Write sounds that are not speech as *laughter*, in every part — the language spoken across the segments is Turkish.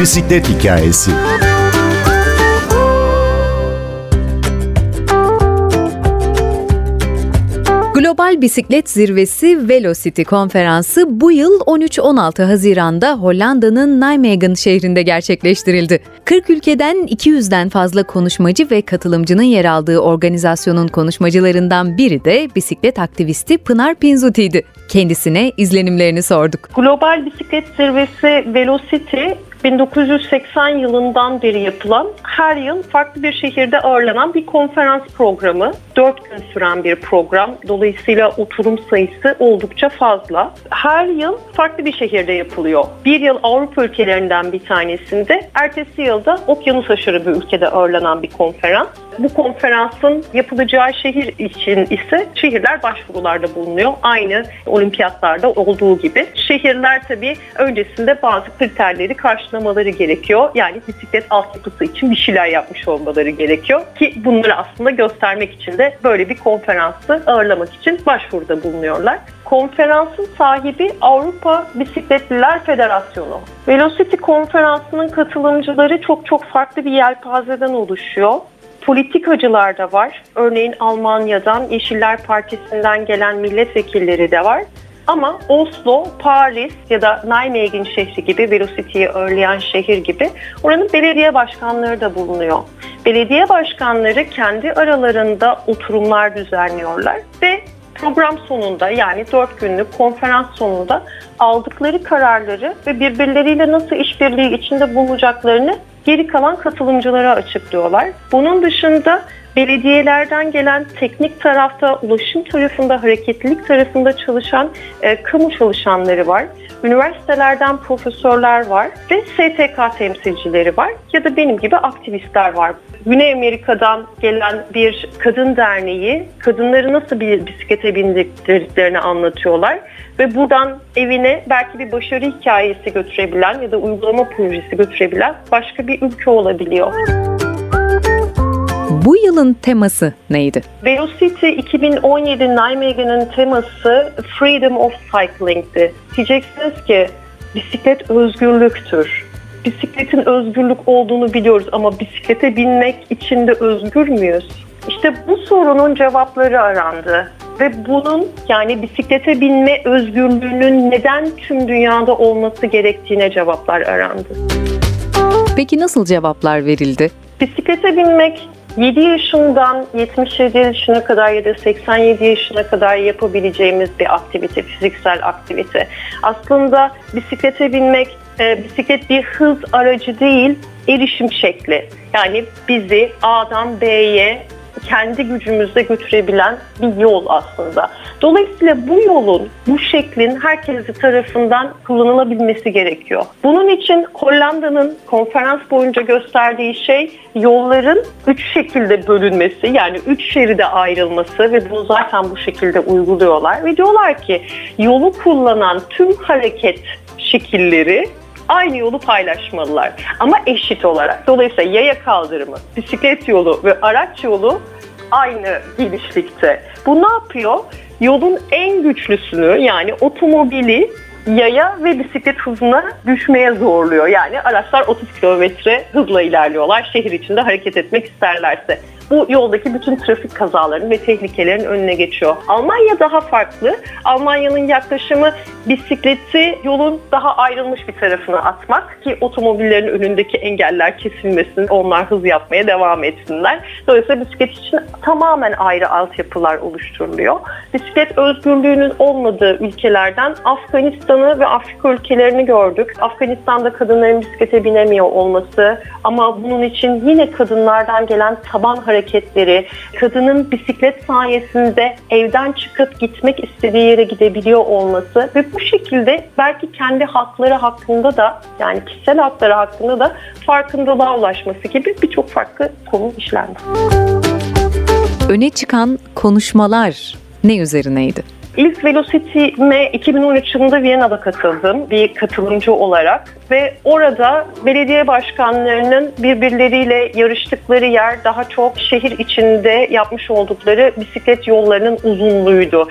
bisiklet hikayesi. Global Bisiklet Zirvesi Velocity konferansı bu yıl 13-16 Haziran'da Hollanda'nın Nijmegen şehrinde gerçekleştirildi. 40 ülkeden 200'den fazla konuşmacı ve katılımcının yer aldığı organizasyonun konuşmacılarından biri de bisiklet aktivisti Pınar Pinzuti'ydi. Kendisine izlenimlerini sorduk. Global Bisiklet Zirvesi Velocity 1980 yılından beri yapılan her yıl farklı bir şehirde ağırlanan bir konferans programı. 4 gün süren bir program. Dolayısıyla oturum sayısı oldukça fazla. Her yıl farklı bir şehirde yapılıyor. Bir yıl Avrupa ülkelerinden bir tanesinde, ertesi yılda okyanus aşırı bir ülkede ağırlanan bir konferans. Bu konferansın yapılacağı şehir için ise şehirler başvurularda bulunuyor. Aynı olimpiyatlarda olduğu gibi. Şehirler tabii öncesinde bazı kriterleri karşılamaları gerekiyor. Yani bisiklet altyapısı için bir şeyler yapmış olmaları gerekiyor. Ki bunları aslında göstermek için de böyle bir konferansı ağırlamak için başvuruda bulunuyorlar. Konferansın sahibi Avrupa Bisikletliler Federasyonu. Velocity konferansının katılımcıları çok çok farklı bir yelpazeden oluşuyor politikacılar da var. Örneğin Almanya'dan Yeşiller Partisi'nden gelen milletvekilleri de var. Ama Oslo, Paris ya da Nijmegen şehri gibi, Velocity'yi örleyen şehir gibi oranın belediye başkanları da bulunuyor. Belediye başkanları kendi aralarında oturumlar düzenliyorlar ve program sonunda yani 4 günlük konferans sonunda aldıkları kararları ve birbirleriyle nasıl işbirliği içinde bulunacaklarını geri kalan katılımcılara açıklıyorlar. Bunun dışında belediyelerden gelen teknik tarafta, ulaşım tarafında, hareketlilik tarafında çalışan e, kamu çalışanları var. Üniversitelerden profesörler var ve STK temsilcileri var ya da benim gibi aktivistler var. Güney Amerika'dan gelen bir kadın derneği kadınları nasıl bir bisiklete bindiklerini anlatıyorlar ve buradan evine belki bir başarı hikayesi götürebilen ya da uygulama projesi götürebilen başka bir ülke olabiliyor. Bu yılın teması neydi? Velocity 2017 Nijmegen'in teması Freedom of Cycling'di. Diyeceksiniz ki bisiklet özgürlüktür. Bisikletin özgürlük olduğunu biliyoruz ama bisiklete binmek için de özgür müyüz? İşte bu sorunun cevapları arandı ve bunun yani bisiklete binme özgürlüğünün neden tüm dünyada olması gerektiğine cevaplar arandı. Peki nasıl cevaplar verildi? Bisiklete binmek 7 yaşından 77 yaşına kadar ya da 87 yaşına kadar yapabileceğimiz bir aktivite, fiziksel aktivite. Aslında bisiklete binmek, e, bisiklet bir hız aracı değil, erişim şekli. Yani bizi A'dan B'ye kendi gücümüzde götürebilen bir yol aslında. Dolayısıyla bu yolun, bu şeklin herkesi tarafından kullanılabilmesi gerekiyor. Bunun için Hollanda'nın konferans boyunca gösterdiği şey yolların üç şekilde bölünmesi yani üç şeride ayrılması ve bunu zaten bu şekilde uyguluyorlar. Ve diyorlar ki yolu kullanan tüm hareket şekilleri aynı yolu paylaşmalılar ama eşit olarak. Dolayısıyla yaya kaldırımı, bisiklet yolu ve araç yolu aynı genişlikte. Bu ne yapıyor? Yolun en güçlüsünü yani otomobili yaya ve bisiklet hızına düşmeye zorluyor. Yani araçlar 30 kilometre hızla ilerliyorlar şehir içinde hareket etmek isterlerse bu yoldaki bütün trafik kazalarının ve tehlikelerin önüne geçiyor. Almanya daha farklı. Almanya'nın yaklaşımı bisikleti yolun daha ayrılmış bir tarafına atmak ki otomobillerin önündeki engeller kesilmesin, onlar hız yapmaya devam etsinler. Dolayısıyla bisiklet için tamamen ayrı altyapılar oluşturuluyor. Bisiklet özgürlüğünün olmadığı ülkelerden Afganistan'ı ve Afrika ülkelerini gördük. Afganistan'da kadınların bisiklete binemiyor olması ama bunun için yine kadınlardan gelen taban hareket hareketleri, kadının bisiklet sayesinde evden çıkıp gitmek istediği yere gidebiliyor olması ve bu şekilde belki kendi hakları hakkında da yani kişisel hakları hakkında da farkındalığa ulaşması gibi birçok farklı konu işlendi. Öne çıkan konuşmalar ne üzerineydi? İlk Velocity'me 2013 yılında Viyana'da katıldım bir katılımcı olarak ve orada belediye başkanlarının birbirleriyle yarıştıkları yer daha çok şehir içinde yapmış oldukları bisiklet yollarının uzunluğuydu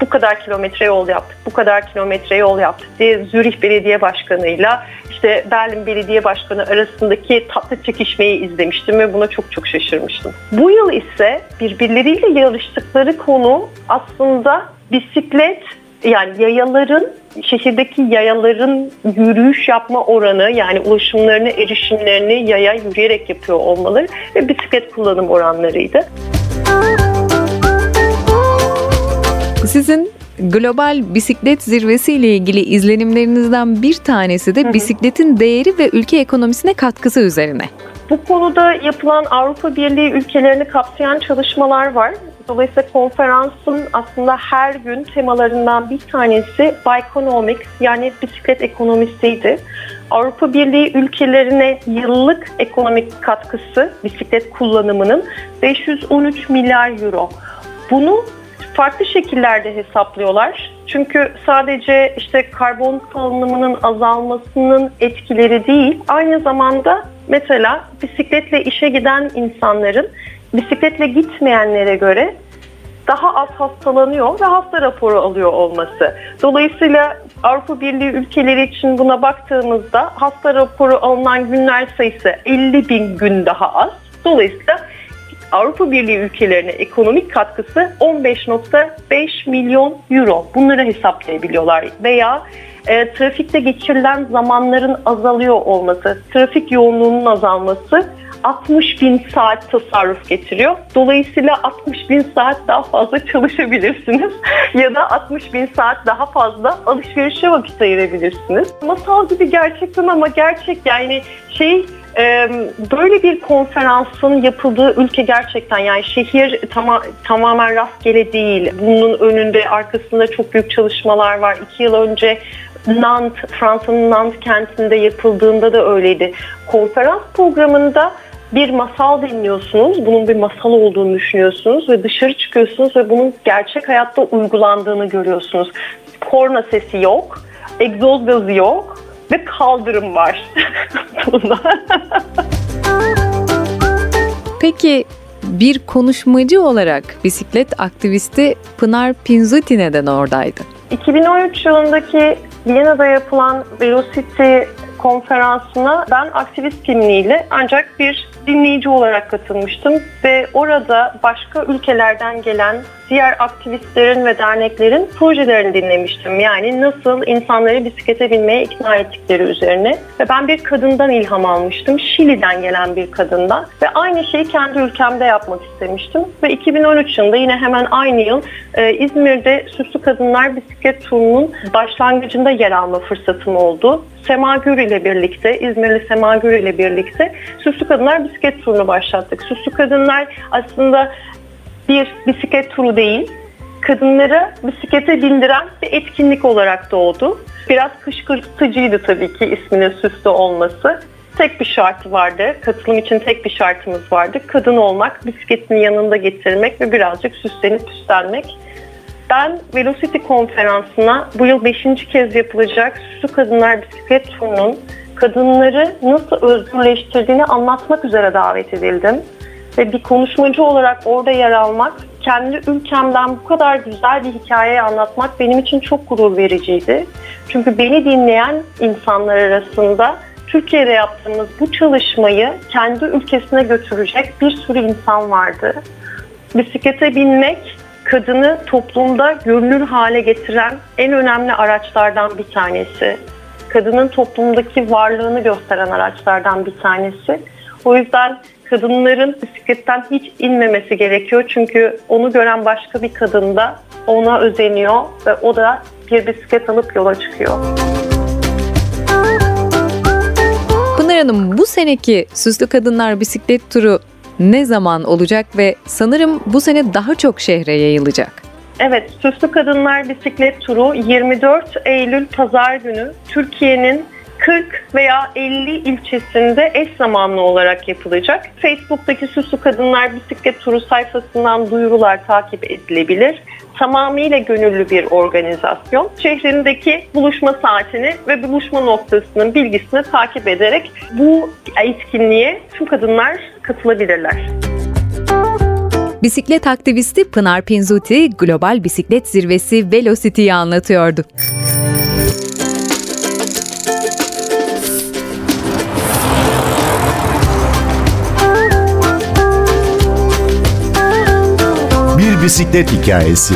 bu kadar kilometre yol yaptık, bu kadar kilometre yol yaptık diye Zürih Belediye Başkanı'yla işte Berlin Belediye Başkanı arasındaki tatlı çekişmeyi izlemiştim ve buna çok çok şaşırmıştım. Bu yıl ise birbirleriyle yarıştıkları konu aslında bisiklet yani yayaların şehirdeki yayaların yürüyüş yapma oranı yani ulaşımlarını, erişimlerini yaya yürüyerek yapıyor olmaları ve bisiklet kullanım oranlarıydı. Sizin global bisiklet zirvesi ile ilgili izlenimlerinizden bir tanesi de bisikletin değeri ve ülke ekonomisine katkısı üzerine. Bu konuda yapılan Avrupa Birliği ülkelerini kapsayan çalışmalar var. Dolayısıyla konferansın aslında her gün temalarından bir tanesi Bikeonomics yani bisiklet ekonomisiydi. Avrupa Birliği ülkelerine yıllık ekonomik katkısı bisiklet kullanımının 513 milyar euro. Bunu farklı şekillerde hesaplıyorlar. Çünkü sadece işte karbon salınımının azalmasının etkileri değil, aynı zamanda mesela bisikletle işe giden insanların bisikletle gitmeyenlere göre daha az hastalanıyor ve hasta raporu alıyor olması. Dolayısıyla Avrupa Birliği ülkeleri için buna baktığımızda hasta raporu alınan günler sayısı 50 bin gün daha az. Dolayısıyla Avrupa Birliği ülkelerine ekonomik katkısı 15.5 milyon euro. Bunları hesaplayabiliyorlar. Veya e, trafikte geçirilen zamanların azalıyor olması, trafik yoğunluğunun azalması 60 bin saat tasarruf getiriyor. Dolayısıyla 60 bin saat daha fazla çalışabilirsiniz *laughs* ya da 60 bin saat daha fazla alışverişe vakit ayırabilirsiniz. Masal gibi gerçekten ama gerçek yani şey böyle bir konferansın yapıldığı ülke gerçekten yani şehir tama, tamamen rastgele değil. Bunun önünde arkasında çok büyük çalışmalar var. İki yıl önce Nantes, Fransa'nın Nantes kentinde yapıldığında da öyleydi. Konferans programında bir masal dinliyorsunuz, bunun bir masal olduğunu düşünüyorsunuz ve dışarı çıkıyorsunuz ve bunun gerçek hayatta uygulandığını görüyorsunuz. Korna sesi yok, egzoz gazı yok ve kaldırım var. *laughs* Peki bir konuşmacı olarak bisiklet aktivisti Pınar Pinzuti neden oradaydı? 2013 yılındaki Viyana'da yapılan Velocity konferansına ben aktivist kimliğiyle ancak bir dinleyici olarak katılmıştım ve orada başka ülkelerden gelen diğer aktivistlerin ve derneklerin projelerini dinlemiştim. Yani nasıl insanları bisiklete binmeye ikna ettikleri üzerine. Ve ben bir kadından ilham almıştım. Şili'den gelen bir kadından. Ve aynı şeyi kendi ülkemde yapmak istemiştim. Ve 2013 yılında yine hemen aynı yıl e, İzmir'de Süslü Kadınlar Bisiklet Turu'nun başlangıcında yer alma fırsatım oldu. Sema Gür ile birlikte, İzmirli Sema Gür ile birlikte Süslü Kadınlar Bisiklet Turu'nu başlattık. Süslü Kadınlar aslında bir bisiklet turu değil, kadınları bisiklete bindiren bir etkinlik olarak doğdu. Biraz kışkırtıcıydı tabii ki isminin süslü olması. Tek bir şartı vardı. Katılım için tek bir şartımız vardı. Kadın olmak, bisikletini yanında getirmek ve birazcık süslenip süslenmek. Ben Velocity konferansına bu yıl 5. kez yapılacak Süslü Kadınlar Bisiklet Turu'nun kadınları nasıl özgürleştirdiğini anlatmak üzere davet edildim. Ve bir konuşmacı olarak orada yer almak, kendi ülkemden bu kadar güzel bir hikayeyi anlatmak benim için çok gurur vericiydi. Çünkü beni dinleyen insanlar arasında Türkiye'de yaptığımız bu çalışmayı kendi ülkesine götürecek bir sürü insan vardı. Bisiklete binmek kadını toplumda görünür hale getiren en önemli araçlardan bir tanesi. Kadının toplumdaki varlığını gösteren araçlardan bir tanesi. O yüzden kadınların bisikletten hiç inmemesi gerekiyor. Çünkü onu gören başka bir kadın da ona özeniyor ve o da bir bisiklet alıp yola çıkıyor. Pınar Hanım bu seneki Süslü Kadınlar Bisiklet Turu ne zaman olacak ve sanırım bu sene daha çok şehre yayılacak. Evet, Süslü Kadınlar Bisiklet Turu 24 Eylül Pazar günü Türkiye'nin 40 veya 50 ilçesinde eş zamanlı olarak yapılacak. Facebook'taki Süslü Kadınlar Bisiklet Turu sayfasından duyurular takip edilebilir. Tamamıyla gönüllü bir organizasyon. Şehrindeki buluşma saatini ve buluşma noktasının bilgisini takip ederek bu etkinliğe tüm kadınlar katılabilirler. Bisiklet aktivisti Pınar Pinzuti, Global Bisiklet Zirvesi Velocity'yi anlatıyordu. Bir bisiklet hikayesi.